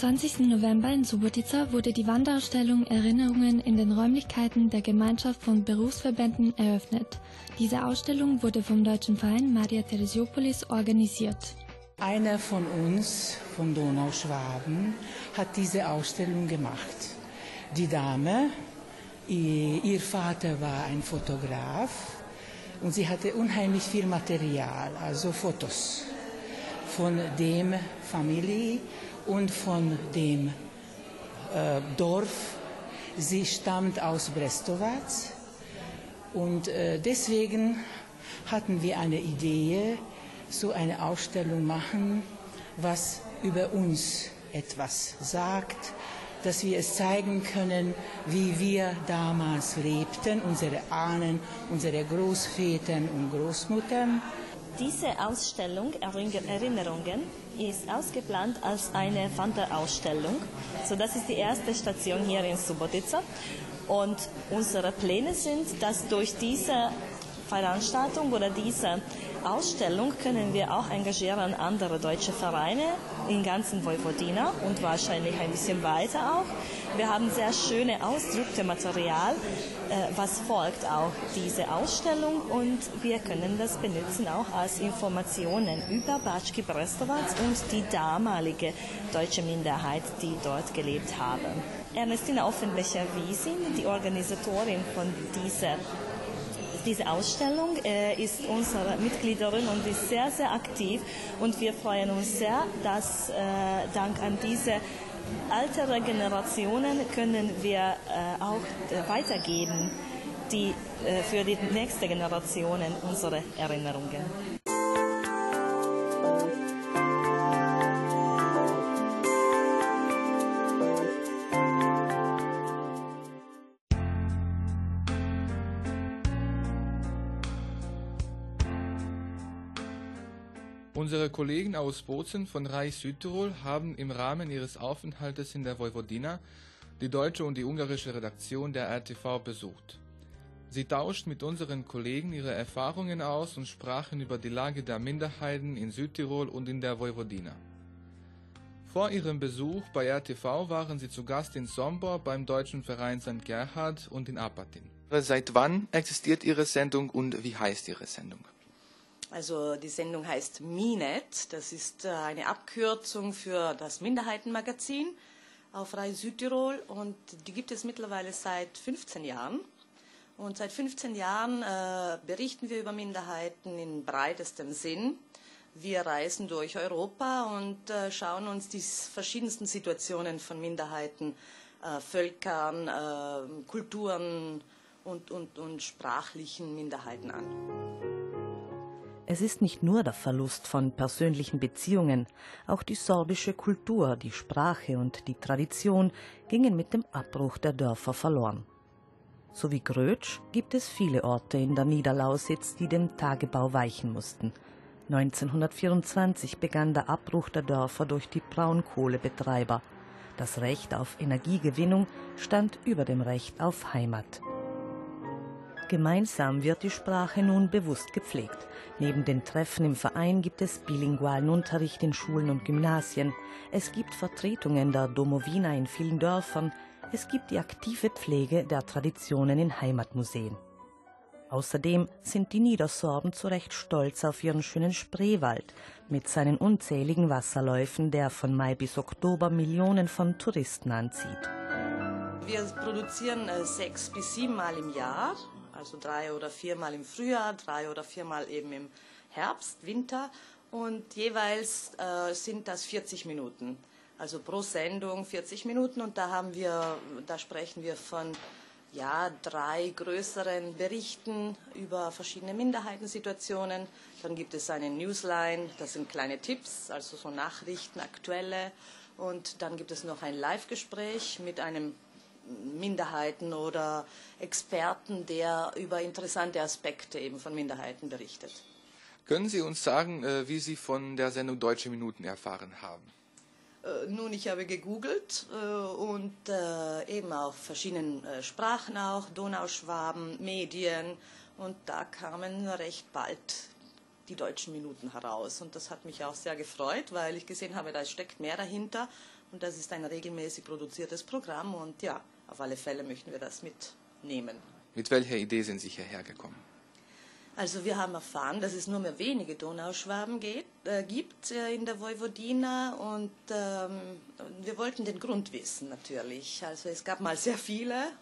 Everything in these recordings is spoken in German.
Am 20. November in Subotica wurde die Wanderausstellung Erinnerungen in den Räumlichkeiten der Gemeinschaft von Berufsverbänden eröffnet. Diese Ausstellung wurde vom Deutschen Verein Maria Theresiopolis organisiert. Einer von uns, von Donauschwaben, hat diese Ausstellung gemacht. Die Dame, ihr Vater war ein Fotograf und sie hatte unheimlich viel Material, also Fotos von dem Familie und von dem äh, Dorf. Sie stammt aus Brestovac und äh, deswegen hatten wir eine Idee, so eine Ausstellung machen, was über uns etwas sagt, dass wir es zeigen können, wie wir damals lebten, unsere Ahnen, unsere Großväter und Großmuttern. Diese Ausstellung Erinnerungen ist ausgeplant als eine Wanderausstellung. So, das ist die erste Station hier in Subotica. Und unsere Pläne sind, dass durch diese Veranstaltung oder diese Ausstellung können wir auch engagieren andere deutsche Vereine in ganzen Vojvodina und wahrscheinlich ein bisschen weiter auch. Wir haben sehr schöne ausdrückte Material, äh, was folgt auch diese Ausstellung und wir können das benutzen auch als Informationen über Batschki Brestovac und die damalige deutsche Minderheit, die dort gelebt haben. Ernestina Offenbecher-Wiesin, die Organisatorin von dieser diese Ausstellung äh, ist unsere Mitgliederin und ist sehr, sehr aktiv und wir freuen uns sehr, dass äh, dank an diese ältere Generationen können wir äh, auch äh, weitergeben die, äh, für die nächste Generationen unsere Erinnerungen. Kollegen aus Bozen von Reich Südtirol haben im Rahmen ihres Aufenthaltes in der Vojvodina die deutsche und die ungarische Redaktion der RTV besucht. Sie tauscht mit unseren Kollegen ihre Erfahrungen aus und sprachen über die Lage der Minderheiten in Südtirol und in der Vojvodina. Vor ihrem Besuch bei RTV waren sie zu Gast in Sombor beim deutschen Verein St. Gerhard und in Apatin. Seit wann existiert Ihre Sendung und wie heißt Ihre Sendung? Also die Sendung heißt MINET, das ist äh, eine Abkürzung für das Minderheitenmagazin auf Rai Südtirol und die gibt es mittlerweile seit 15 Jahren. Und seit 15 Jahren äh, berichten wir über Minderheiten in breitestem Sinn. Wir reisen durch Europa und äh, schauen uns die verschiedensten Situationen von Minderheiten, äh, Völkern, äh, Kulturen und, und, und sprachlichen Minderheiten an. Es ist nicht nur der Verlust von persönlichen Beziehungen, auch die sorbische Kultur, die Sprache und die Tradition gingen mit dem Abbruch der Dörfer verloren. So wie Grötsch gibt es viele Orte in der Niederlausitz, die dem Tagebau weichen mussten. 1924 begann der Abbruch der Dörfer durch die Braunkohlebetreiber. Das Recht auf Energiegewinnung stand über dem Recht auf Heimat. Gemeinsam wird die Sprache nun bewusst gepflegt. Neben den Treffen im Verein gibt es bilingualen Unterricht in Schulen und Gymnasien. Es gibt Vertretungen der Domowina in vielen Dörfern. Es gibt die aktive Pflege der Traditionen in Heimatmuseen. Außerdem sind die Niedersorben zu Recht stolz auf ihren schönen Spreewald mit seinen unzähligen Wasserläufen, der von Mai bis Oktober Millionen von Touristen anzieht. Wir produzieren äh, sechs bis sieben Mal im Jahr also drei oder viermal im Frühjahr, drei oder viermal eben im Herbst, Winter und jeweils äh, sind das 40 Minuten. Also pro Sendung 40 Minuten und da haben wir, da sprechen wir von ja, drei größeren Berichten über verschiedene Minderheitensituationen. Dann gibt es eine Newsline, das sind kleine Tipps, also so Nachrichten, aktuelle. Und dann gibt es noch ein Live-Gespräch mit einem Minderheiten oder Experten, der über interessante Aspekte eben von Minderheiten berichtet. Können Sie uns sagen, äh, wie Sie von der Sendung Deutsche Minuten erfahren haben? Äh, nun, ich habe gegoogelt äh, und eben auf verschiedenen Sprachen auch, Donauschwaben, Medien und da kamen recht bald die deutschen Minuten heraus und das hat mich auch sehr gefreut, weil ich gesehen habe, da steckt mehr dahinter Und das ist ein regelmäßig produziertes Programm und ja, auf alle Fälle möchten wir das mitnehmen. Mit welcher Idee sind Sie hierher gekommen? Also wir haben erfahren, dass es nur mehr wenige Donauschwaben geht, äh, gibt äh, in der Vojvodina und ähm, wir wollten den Grund wissen natürlich. Also es gab mal sehr viele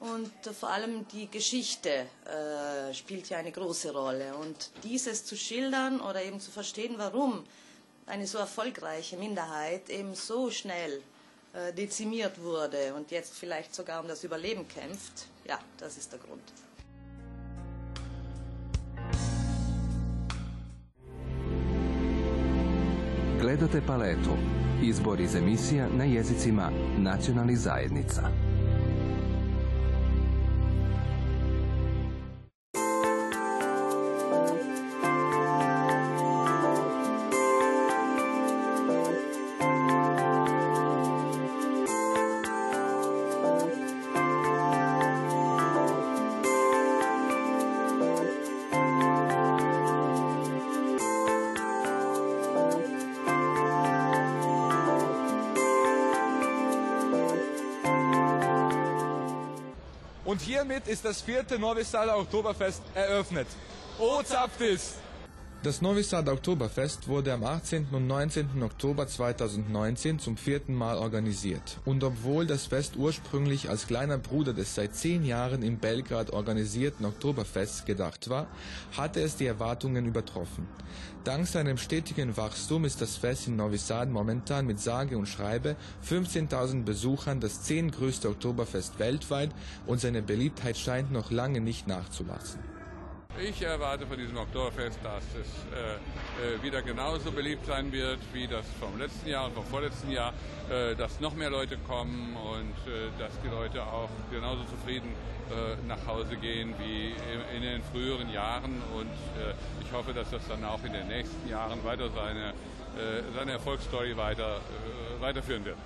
und äh, vor allem die Geschichte äh, spielt ja eine große Rolle und dieses zu schildern oder eben zu verstehen, warum eine so erfolgreiche Minderheit eben so schnell äh, dezimiert wurde und jetzt vielleicht sogar um das Überleben kämpft, ja, das ist der Grund. Gledate paletu. Izbor iz emisija na jezicima nacionalnih zajednica. Und hiermit ist das vierte Novi Sada Oktoberfest eröffnet. O Zaptis! Das Novi Sad Oktoberfest wurde am 18. und 19. Oktober 2019 zum vierten Mal organisiert. Und obwohl das Fest ursprünglich als kleiner Bruder des seit zehn Jahren in Belgrad organisierten Oktoberfests gedacht war, hatte es die Erwartungen übertroffen. Dank seinem stetigen Wachstum ist das Fest in Novi Sad momentan mit sage und schreibe 15.000 Besuchern das zehngrößte Oktoberfest weltweit und seine Beliebtheit scheint noch lange nicht nachzulassen. Ich erwarte von diesem Oktoberfest, dass es äh, äh, wieder genauso beliebt sein wird wie das vom letzten Jahr und vom vorletzten Jahr, äh, dass noch mehr Leute kommen und äh, dass die Leute auch genauso zufrieden äh, nach Hause gehen wie in, in den früheren Jahren. Und äh, ich hoffe, dass das dann auch in den nächsten Jahren weiter seine, seine Erfolgsstory weiter, weiterführen wird.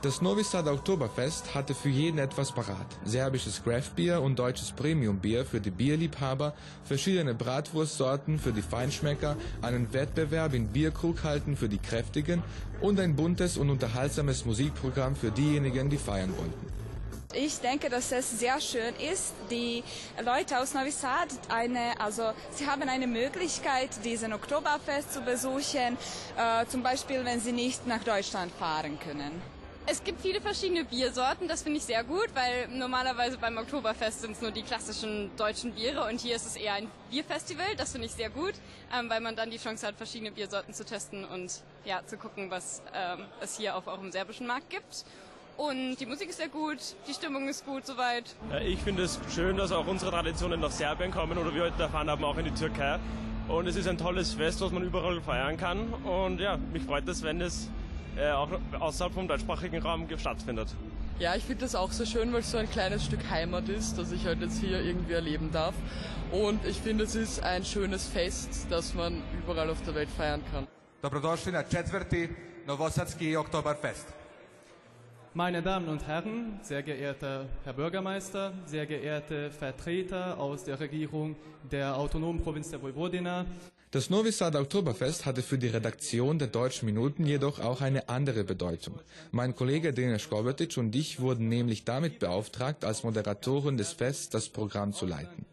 Das Novi Sad Oktoberfest hatte für jeden etwas parat. Serbisches Craftbier und deutsches Premiumbier für die Bierliebhaber, verschiedene Bratwurstsorten für die Feinschmecker, einen Wettbewerb in Bierkrughalten für die Kräftigen und ein buntes und unterhaltsames Musikprogramm für diejenigen, die feiern wollten. Ich denke, dass es sehr schön ist. Die Leute aus Novi Sad, eine, also sie haben eine Möglichkeit, diesen Oktoberfest zu besuchen, äh, zum Beispiel, wenn sie nicht nach Deutschland fahren können. Es gibt viele verschiedene Biersorten, das finde ich sehr gut, weil normalerweise beim Oktoberfest sind es nur die klassischen deutschen Biere und hier ist es eher ein Bierfestival, das finde ich sehr gut, ähm, weil man dann die Chance hat, verschiedene Biersorten zu testen und ja, zu gucken, was ähm, es hier auf eurem serbischen Markt gibt. Und die Musik ist sehr gut, die Stimmung ist gut soweit. Ja, ich finde es schön, dass auch unsere Traditionen nach Serbien kommen oder wie wir heute erfahren haben, auch in die Türkei. Und es ist ein tolles Fest, was man überall feiern kann. Und ja, mich freut es, wenn es äh, auch außerhalb vom deutschsprachigen Raum stattfindet. Ja, ich finde das auch so schön, weil es so ein kleines Stück Heimat ist, das ich halt jetzt hier irgendwie erleben darf. Und ich finde, es ist ein schönes Fest, das man überall auf der Welt feiern kann. Dobrodošli na četvrti Novosadski Oktoberfest. Meine Damen und Herren, sehr geehrter Herr Bürgermeister, sehr geehrte Vertreter aus der Regierung der autonomen Provinz der Vojvodina, das Novi Sad Oktoberfest hatte für die Redaktion der Deutschen Minuten jedoch auch eine andere Bedeutung. Mein Kollege Denis Kovacic und ich wurden nämlich damit beauftragt, als Moderatoren des Fests das Programm zu leiten.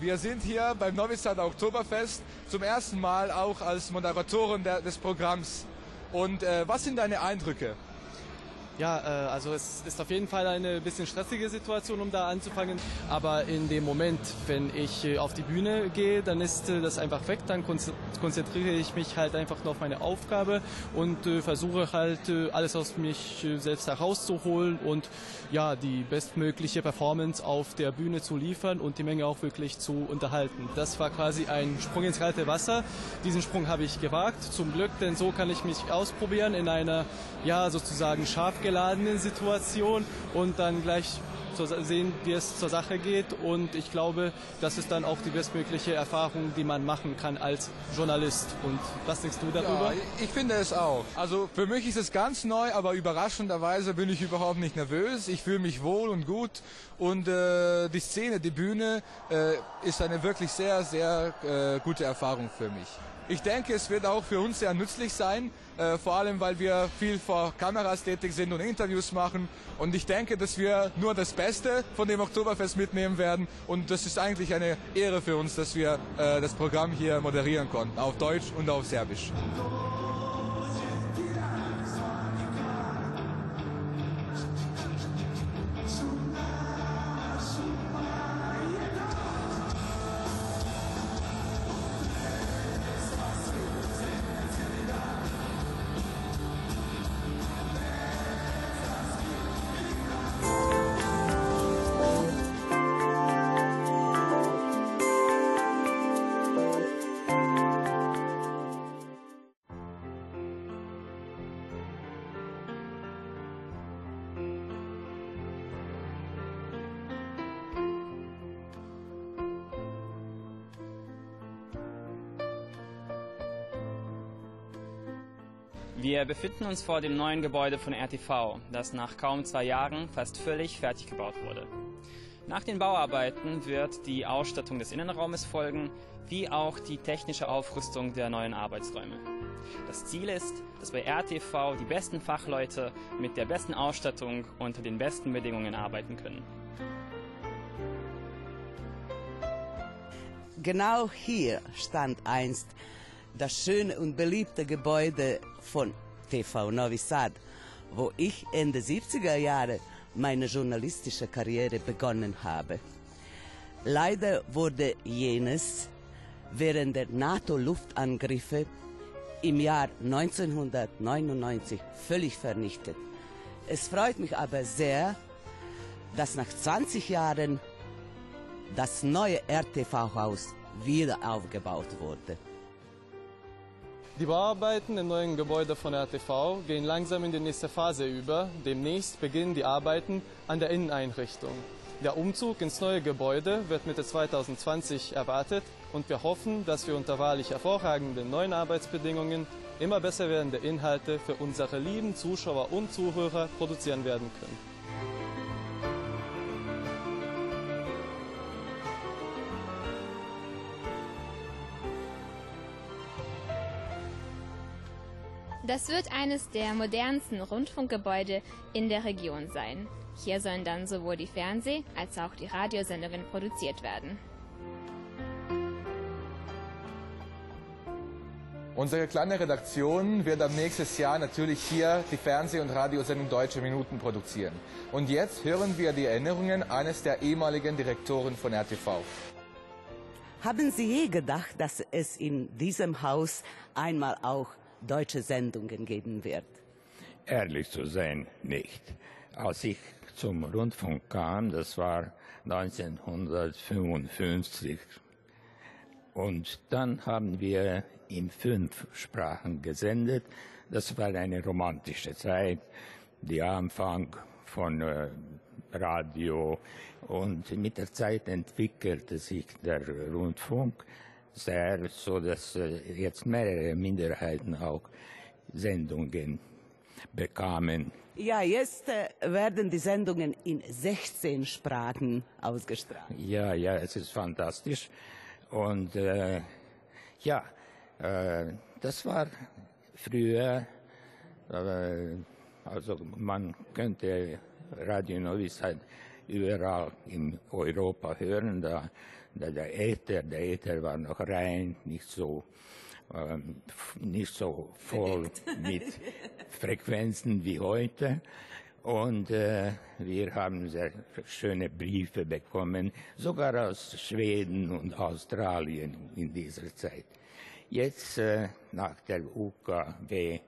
Wir sind hier beim Novi Sad Oktoberfest zum ersten Mal auch als Moderatoren der, des Programms. Und äh, was sind deine Eindrücke? Ja, äh, also es ist auf jeden Fall eine bisschen stressige Situation, um da anzufangen. Aber in dem Moment, wenn ich äh, auf die Bühne gehe, dann ist äh, das einfach weg. Dann konzentriere ich mich halt einfach nur auf meine Aufgabe und versuche halt alles aus mich selbst herauszuholen und ja, die bestmögliche Performance auf der Bühne zu liefern und die Menge auch wirklich zu unterhalten. Das war quasi ein Sprung ins kalte Wasser. Diesen Sprung habe ich gewagt, zum Glück, denn so kann ich mich ausprobieren in einer, ja, sozusagen scharf geladenen Situation und dann gleich sehen, wie es zur Sache geht. Und ich glaube, das ist dann auch die bestmögliche Erfahrung, die man machen kann als Journalist. Und was denkst du darüber? Ja, ich finde es auch. Also für mich ist es ganz neu, aber überraschenderweise bin ich überhaupt nicht nervös. Ich fühle mich wohl und gut. Und äh, die Szene, die Bühne äh, ist eine wirklich sehr, sehr äh, gute Erfahrung für mich. Ich denke, es wird auch für uns sehr nützlich sein, äh, vor allem weil wir viel vor Kameras tätig sind und Interviews machen. Und ich denke, dass wir nur das Beste von dem Oktoberfest mitnehmen werden. Und das ist eigentlich eine Ehre für uns, dass wir äh, das Programm hier moderieren konnten, auf Deutsch und auf Serbisch. Wir befinden uns vor dem neuen Gebäude von RTV, das nach kaum zwei Jahren fast völlig fertig gebaut wurde. Nach den Bauarbeiten wird die Ausstattung des Innenraumes folgen, wie auch die technische Aufrüstung der neuen Arbeitsräume. Das Ziel ist, dass bei RTV die besten Fachleute mit der besten Ausstattung unter den besten Bedingungen arbeiten können. Genau hier stand einst das schöne und beliebte Gebäude von TV Novi Sad, wo ich Ende 70er Jahre meine journalistische Karriere begonnen habe. Leider wurde jenes während der NATO-Luftangriffe im Jahr 1999 völlig vernichtet. Es freut mich aber sehr, dass nach 20 Jahren das neue RTV-Haus wieder aufgebaut wurde. Die Bauarbeiten im neuen Gebäude von RTV gehen langsam in die nächste Phase über. Demnächst beginnen die Arbeiten an der Inneneinrichtung. Der Umzug ins neue Gebäude wird Mitte 2020 erwartet und wir hoffen, dass wir unter wahrlich hervorragenden neuen Arbeitsbedingungen immer besser werdende Inhalte für unsere lieben Zuschauer und Zuhörer produzieren werden können. Das wird eines der modernsten Rundfunkgebäude in der Region sein. Hier sollen dann sowohl die Fernseh- als auch die Radiosendungen produziert werden. Unsere kleine Redaktion wird am nächsten Jahr natürlich hier die Fernseh- und Radiosendung Deutsche Minuten produzieren. Und jetzt hören wir die Erinnerungen eines der ehemaligen Direktoren von RTV. Haben Sie je gedacht, dass es in diesem Haus einmal auch deutsche Sendungen geben wird? Ehrlich zu sein, nicht. Als ich zum Rundfunk kam, das war 1955, und dann haben wir in fünf Sprachen gesendet. Das war eine romantische Zeit, der Anfang von äh, Radio und mit der Zeit entwickelte sich der Rundfunk sehr, so dass äh, jetzt mehrere Minderheiten auch Sendungen bekamen. Ja, jetzt äh, werden die Sendungen in 16 Sprachen ausgestrahlt. Ja, ja, es ist fantastisch. Und äh, ja, äh, das war früher, äh, also man könnte Radio Novi Sad überall in Europa hören. Da der Äther, der Äther war noch rein, nicht so, ähm, nicht so voll mit Frequenzen wie heute. Und äh, wir haben sehr schöne Briefe bekommen, sogar aus Schweden und Australien in dieser Zeit. Jetzt äh, nach der UKW-Technik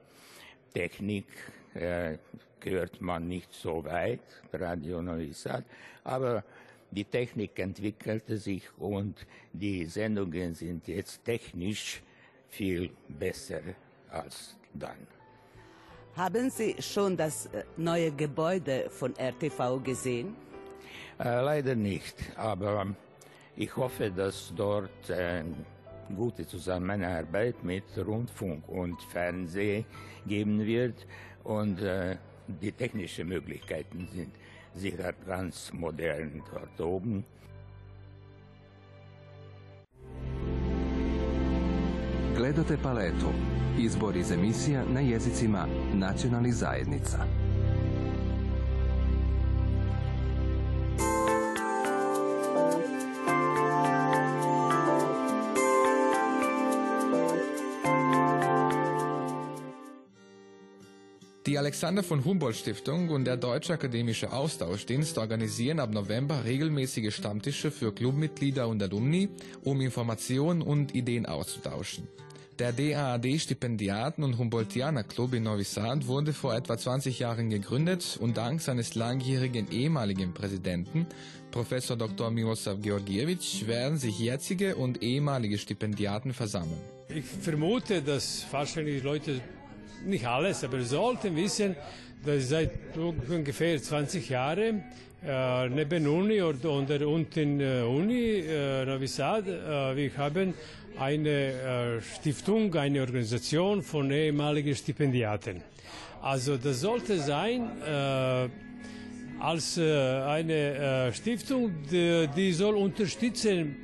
äh, gehört man nicht so weit, Radio Novi Sad, aber die Technik entwickelte sich und die Sendungen sind jetzt technisch viel besser als dann. Haben Sie schon das äh, neue Gebäude von RTV gesehen? Äh, leider nicht, aber ich hoffe, dass dort äh, gute Zusammenarbeit mit Rundfunk und Fernsehen geben wird und äh, die technischen Möglichkeiten sind sicher ganz modern dort oben. Gledate paletu. Izbor iz emisija na jezicima nacionalnih zajednica. Alexander von Humboldt Stiftung und der Deutsche Akademische Austauschdienst organisieren ab November regelmäßige Stammtische für Clubmitglieder und Alumni, um Informationen und Ideen auszutauschen. Der DAAD-Stipendiaten- und Humboldtianer-Club in Novi Sad wurde vor etwa 20 Jahren gegründet und dank seines langjährigen ehemaligen Präsidenten, Professor Dr. Miroslav Georgievich, werden sich jetzige und ehemalige Stipendiaten versammeln. Ich vermute, dass wahrscheinlich Leute nicht alles, aber sollten wissen, dass seit ungefähr 20 Jahren äh, neben Uni oder, oder unten äh, Uni äh, Novi Sad, äh, wir haben eine äh, Stiftung, eine Organisation von ehemaligen Stipendiaten. Also das sollte sein äh, als äh, eine Stiftung, die, die soll unterstützen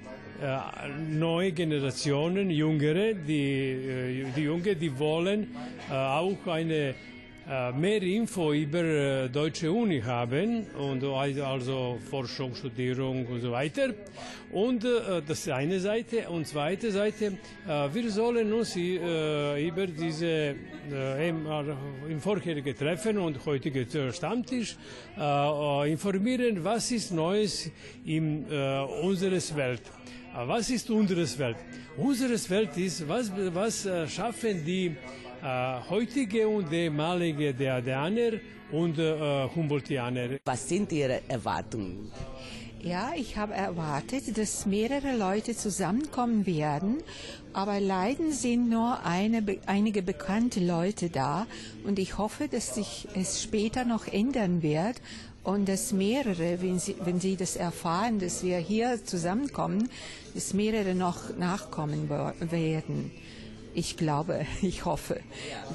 neue Generationen, Jüngere, die, äh, die Junge, die wollen äh, auch eine mehr Info über deutsche Uni haben und also Forschung, Studierung und so weiter. Und das ist eine Seite. Und zweite Seite, wir sollen uns über diese im vorherigen Treffen und heutige Stammtisch informieren, was ist Neues in unserer Welt. Was ist unsere Welt? Unsere Welt ist, was, was schaffen die äh, heutige und ehemalige Deadeaner und äh, Humboldtianer? Was sind Ihre Erwartungen? Ja, ich habe erwartet, dass mehrere Leute zusammenkommen werden, aber leider sind nur eine, einige bekannte Leute da und ich hoffe, dass sich es später noch ändern wird und dass mehrere, wenn sie, wenn sie das erfahren, dass wir hier zusammenkommen, dass mehrere noch nachkommen werden. Ich glaube, ich hoffe.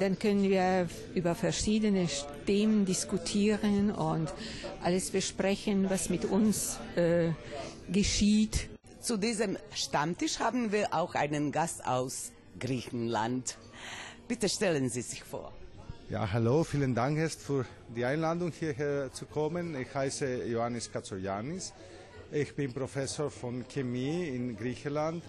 Dann können wir über verschiedene Themen diskutieren und alles besprechen, was mit uns äh, geschieht. Zu diesem Stammtisch haben wir auch einen Gast aus Griechenland. Bitte stellen Sie sich vor. Ja, hallo, vielen Dank erst für die Einladung hierher zu kommen. Ich heiße Ioannis Katsoyanis. Ich bin Professor von Chemie in Griechenland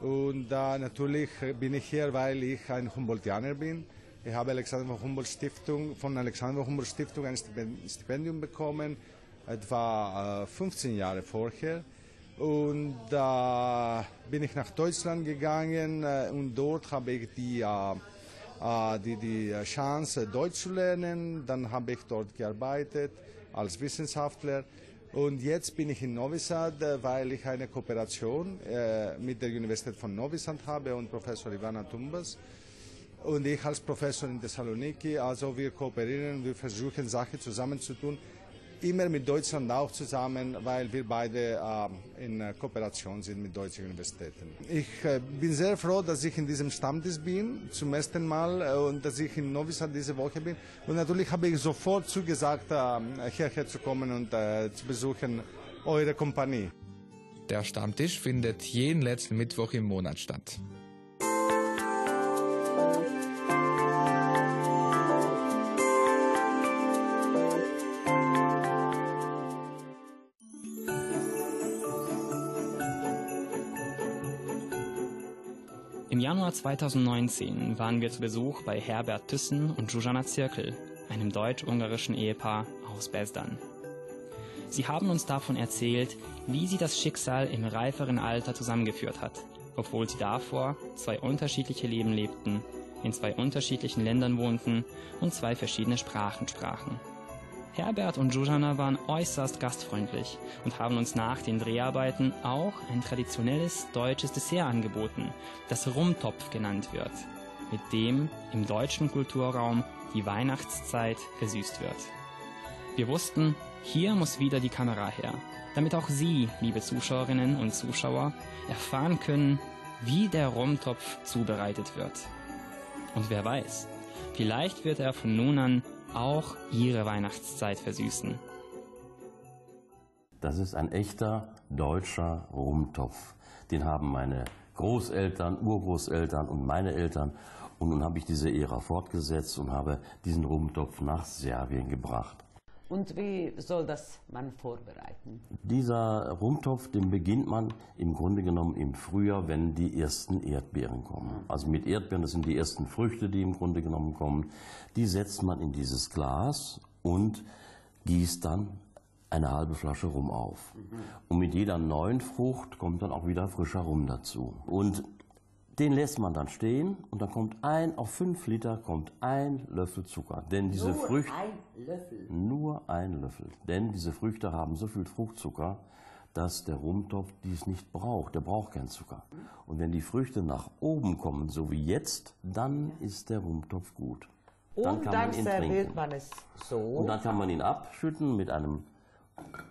und äh, natürlich bin ich hier, weil ich ein Humboldtianer bin. Ich habe Alexander von Humboldt Stiftung, von Alexander von Humboldt Stiftung ein Stipendium bekommen, etwa äh, 15 Jahre vorher. Und da äh, bin ich nach Deutschland gegangen äh, und dort habe ich die, äh, die, die Chance, Deutsch zu lernen. Dann habe ich dort gearbeitet als Wissenschaftler. Und jetzt bin ich in Novi Sad, weil ich eine Kooperation äh, mit der Universität von Novi Sad habe und Professor Ivana Tumbas. Und ich als Professor in Thessaloniki, also wir kooperieren, wir versuchen Sachen zusammenzutun, immer mit Deutschland auch zusammen, weil wir beide äh, in Kooperation sind mit deutschen Universitäten. Ich äh, bin sehr froh, dass ich in diesem Stammtisch bin, zum ersten Mal, äh, und dass ich in Novi Sad diese Woche bin. Und natürlich habe ich sofort zugesagt, äh, hierher zu kommen und äh, zu besuchen eure Kompanie. Der Stammtisch findet jeden letzten Mittwoch im Monat statt. Im Januar 2019 waren wir zu Besuch bei Herbert Thyssen und Zsuzsanna Zirkel, einem deutsch-ungarischen Ehepaar aus Besdan. Sie haben uns davon erzählt, wie sie das Schicksal im reiferen Alter zusammengeführt hat, obwohl sie davor zwei unterschiedliche Leben lebten, in zwei unterschiedlichen Ländern wohnten und zwei verschiedene Sprachen sprachen. Herbert und Zsuzsanna waren äußerst gastfreundlich und haben uns nach den Dreharbeiten auch ein traditionelles deutsches Dessert angeboten, das Rumtopf genannt wird, mit dem im deutschen Kulturraum die Weihnachtszeit versüßt wird. Wir wussten, hier muss wieder die Kamera her, damit auch Sie, liebe Zuschauerinnen und Zuschauer, erfahren können, wie der Rumtopf zubereitet wird. Und wer weiß, vielleicht wird er von nun an auch ihre Weihnachtszeit versüßen. Das ist ein echter deutscher Rumtopf. Den haben meine Großeltern, Urgroßeltern und meine Eltern. Und nun habe ich diese Ära fortgesetzt und habe diesen Rumtopf nach Serbien gebracht. Und wie soll das man vorbereiten? Dieser Rumtopf, den beginnt man im Grunde genommen im Frühjahr, wenn die ersten Erdbeeren kommen. Also mit Erdbeeren, das sind die ersten Früchte, die im Grunde genommen kommen. Die setzt man in dieses Glas und gießt dann eine halbe Flasche Rum auf. Und mit jeder neuen Frucht kommt dann auch wieder frischer Rum dazu. Und den lässt man dann stehen und dann kommt ein, auf fünf Liter kommt ein Löffel Zucker. Denn diese Nur Früchte. ein Löffel. Nur ein Löffel. Denn diese Früchte haben so viel Fruchtzucker, dass der Rumtopf dies nicht braucht. Der braucht keinen Zucker. Und wenn die Früchte nach oben kommen, so wie jetzt, dann ist der Rumtopf gut. Und dann serviert man es so. Und dann kann man ihn abschütten mit einem,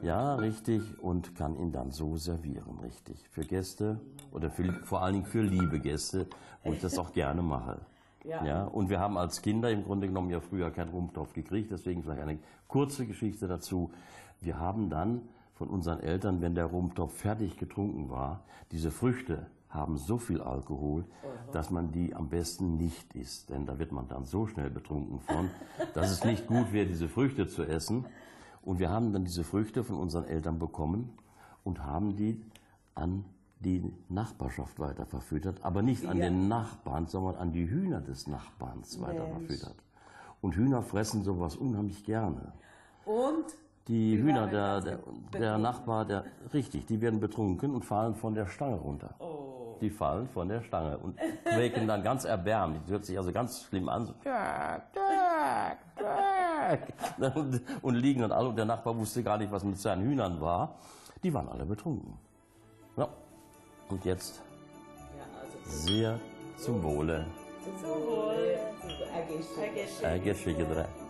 ja, richtig, und kann ihn dann so servieren, richtig. Für Gäste oder für, vor allen Dingen für liebe Gäste, wo ich das auch gerne mache. Ja. Ja, und wir haben als Kinder im Grunde genommen ja früher keinen Rumtopf gekriegt, deswegen vielleicht eine kurze Geschichte dazu. Wir haben dann von unseren Eltern, wenn der Rumtopf fertig getrunken war, diese Früchte haben so viel Alkohol, dass man die am besten nicht isst. Denn da wird man dann so schnell betrunken von, dass es nicht gut wäre, diese Früchte zu essen. Und wir haben dann diese Früchte von unseren Eltern bekommen und haben die an die Nachbarschaft weiter verfüttert, aber nicht an Ja. den Nachbarn, sondern an die Hühner des Nachbarns weiter Mensch. verfüttert. Und Hühner fressen sowas unheimlich gerne. Und Die Hühner der, ganz der, der Nachbar, der, richtig, die werden betrunken und fallen von der Stange runter. Oh. Die fallen von der Stange und quäken dann ganz erbärmlich. Das hört sich also ganz schlimm an. So. Und, und liegen dann alle und der Nachbar wusste gar nicht, was mit seinen Hühnern war. Die waren alle betrunken. Ja. Und jetzt sehr zum Wohle. Zum Wohl. Ergeschickt. Ergeschickt.